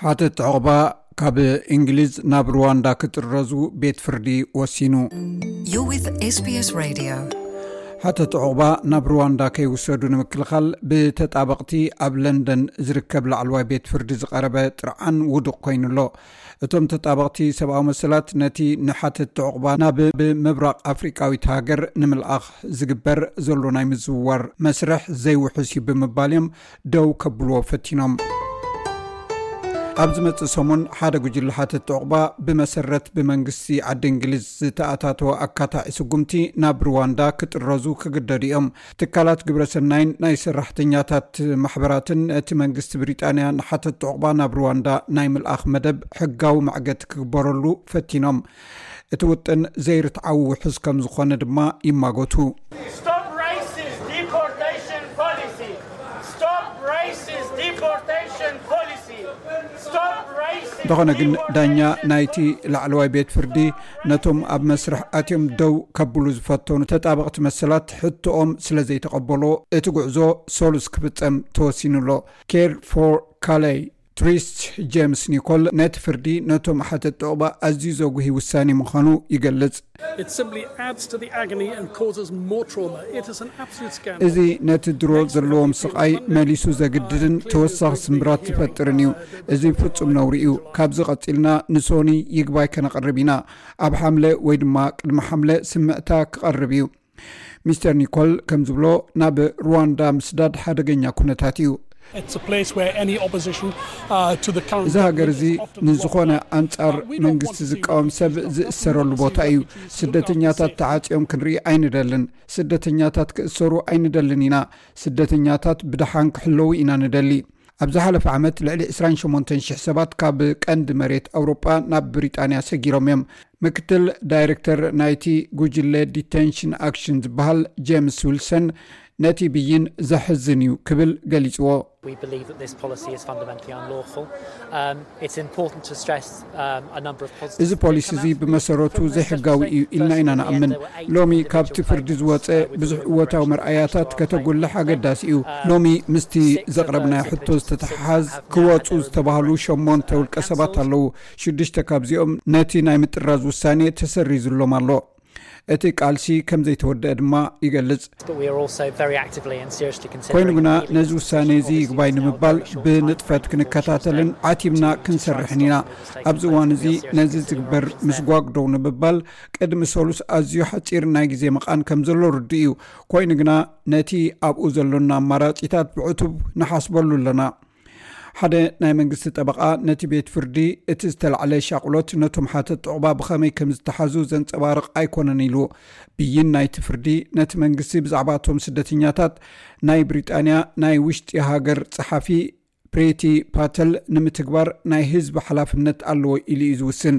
ሓተቲ ዑቕባ ካብ እንግሊዝ ናብ ሩዋንዳ ክጥረዙ ቤት ፍርዲ ወሲኑ ሓተቲ ዑቕባ ናብ ሩዋንዳ ከይውሰዱ ንምክልኻል ብተጣበቕቲ ኣብ ለንደን ዝርከብ ላዕለዋይ ቤት ፍርዲ ዝቐረበ ጥርዓን ውዱቕ ኮይኑ ኣሎ እቶም ተጣበቕቲ ሰብኣዊ መሰላት ነቲ ንሓተትቲ ዑቕባ ናብ ብምብራቕ ኣፍሪቃዊት ሃገር ንምልኣኽ ዝግበር ዘሎ ናይ ምዝውዋር መስርሕ ዘይውሑስ እዩ ብምባል እዮም ደው ከብልዎ ፈቲኖም። ኣብ ዝመጽእ ሰሙን ሓደ ጉጅለ ሓተትቲ ዑቕባ ብመሰረት ብመንግስቲ ዓዲ እንግሊዝ ዝተኣታተወ ኣካታዒ ስጉምቲ ናብ ሩዋንዳ ክጥረዙ ክግደዱ እዮም። ትካላት ግብረ ሰናይን ናይ ሰራሕተኛታት ማሕበራትን እቲ መንግስቲ ብሪጣንያ ንሓተቲ ዑቕባ ናብ ሩዋንዳ ናይ ምልኣኽ መደብ ሕጋዊ መዕገቲ ክግበረሉ ፈቲኖም እቲ ውጥን ዘይርትዓዊ ውሕዝ ከም ዝኾነ ድማ ይማጎቱ። እንተኾነ ግን ዳኛ ናይቲ ላዕለዋይ ቤት ፍርዲ ነቶም ኣብ መስርሕ ኣትዮም ደው ከብሉ ዝፈተኑ ተጣበቕቲ መሰላት ሕቶኦም ስለ ዘይተቐበሎ እቲ ጉዕዞ ሰሉስ ክፍጸም ተወሲኑ ኣሎ። ኬር ፎር ካለይ ትሪስት ጀምስ ኒኮል ነቲ ፍርዲ ነቶም ሓተቲ ዑቕባ ኣዝዩ ዘጉሂ ውሳኔ ምዃኑ ይገልጽ። እዚ ነቲ ድሮ ዘለዎም ስቓይ መሊሱ ዘግድድን ተወሳኺ ስምብራት ዝፈጥርን እዩ። እዚ ፍጹም ነውሪ እዩ። ካብዚ ቀጺልና ንሶኒ ይግባይ ከነቕርብ ኢና። ኣብ ሓምለ ወይ ድማ ቅድሚ ሓምለ ስምዕታ ክቐርብ እዩ። ሚስተር ኒኮል ከም ዝብሎ ናብ ሩዋንዳ ምስዳድ ሓደገኛ ኩነታት እዩ እዚ ሃገር እዚ ንዝኾነ ኣንጻር መንግስቲ ዝቃወም ሰብ ዝእሰረሉ ቦታ እዩ ስደተኛታት ተዓፅዮም ክንርኢ ኣይንደልን ስደተኛታት ክእሰሩ ኣይንደልን ኢና ስደተኛታት ብደሓን ክሕለዉ ኢና ንደሊ ኣብ ዝሓለፈ ዓመት ልዕሊ ዕስራን ሸሞንተን ሽሕ ሰባት ካብ ቀንዲ መሬት ኣውሮጳ ናብ ብሪጣንያ ሰጊሮም እዮም። ምክትል ዳይረክተር ናይቲ ጉጅለ ዲተንሽን ኣክሽን ዝበሃል ጀምስ ዊልሰን ነቲ ብይን ዘሕዝን እዩ ክብል ገሊጽዎ። እዚ ፖሊሲ እዚ ብመሰረቱ ዘይሕጋዊ እዩ ኢልና ኢና ንኣምን። ሎሚ ካብቲ ፍርዲ ዝወጸ ብዙሕ እወታዊ መርኣያታት ከተጉልሕ ኣገዳሲ እዩ። ሎሚ ምስቲ ዘቕረብናዮ ሕቶ ዝተተሓሓዝ ክወጹ ዝተባህሉ ሸሞንተ ውልቀሰባት ኣለዉ። ሽዱሽተ ካብዚኦም ነቲ ናይ ምጥራዝ ውሳኔ ተሰሪዙሎም ኣሎ። እቲ ቃልሲ ከምዘይተወደአ ድማ ይገልፅ። ኮይኑ ግና ነዚ ውሳኔ እዚ ይግባይ ንምባል ብንጥፈት ክንከታተልን ዓቲብና ክንሰርሕን ኢና። ኣብዚ እዋን እዚ ነዚ ዝግበር ምስጓግ ደው ንምባል ቅድሚ ሰሉስ ኣዝዩ ሓፂር ናይ ግዜ መቓን ከም ዘሎ ርዱእ እዩ። ኮይኑ ግና ነቲ ኣብኡ ዘሎና ኣማራፂታት ብዕቱብ ንሓስበሉ ኣለና። ሓደ ናይ መንግስቲ ጠበቓ ነቲ ቤት ፍርዲ እቲ ዝተላዕለ ሻቕሎት ነቶም ሓተቲ ዑቕባ ብኸመይ ከም ዝተሓዙ ዘንፀባርቕ ኣይኮነን ኢሉ ብይን ናይቲ ፍርዲ ነቲ መንግስቲ ብዛዕባ እቶም ስደተኛታት ናይ ብሪጣንያ ናይ ውሽጢ ሃገር ፀሓፊ ፕሬቲ ፓተል ንምትግባር ናይ ህዝቢ ሓላፍነት ኣለዎ ኢሉ እዩ ዝውስን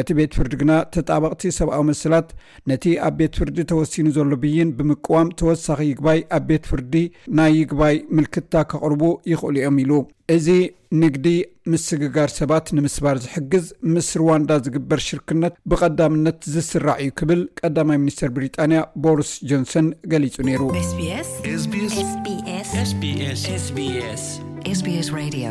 እቲ ቤት ፍርዲ ግና ተጣበቕቲ ሰብኣዊ መሰላት ነቲ ኣብ ቤት ፍርዲ ተወሲኑ ዘሎ ብይን ብምቅዋም ተወሳኺ ይግባይ ኣብ ቤት ፍርዲ ናይ ይግባይ ምልክታ ከቕርቡ ይኽእሉ እዮም ኢሉ። እዚ ንግዲ ምስግጋር ሰባት ንምስባር ዝሕግዝ ምስ ርዋንዳ ዝግበር ሽርክነት ብቐዳምነት ዝስራዕ እዩ ክብል ቀዳማይ ሚኒስተር ብሪጣንያ ቦርስ ጆንሰን ገሊጹ ነይሩ። SBS Radio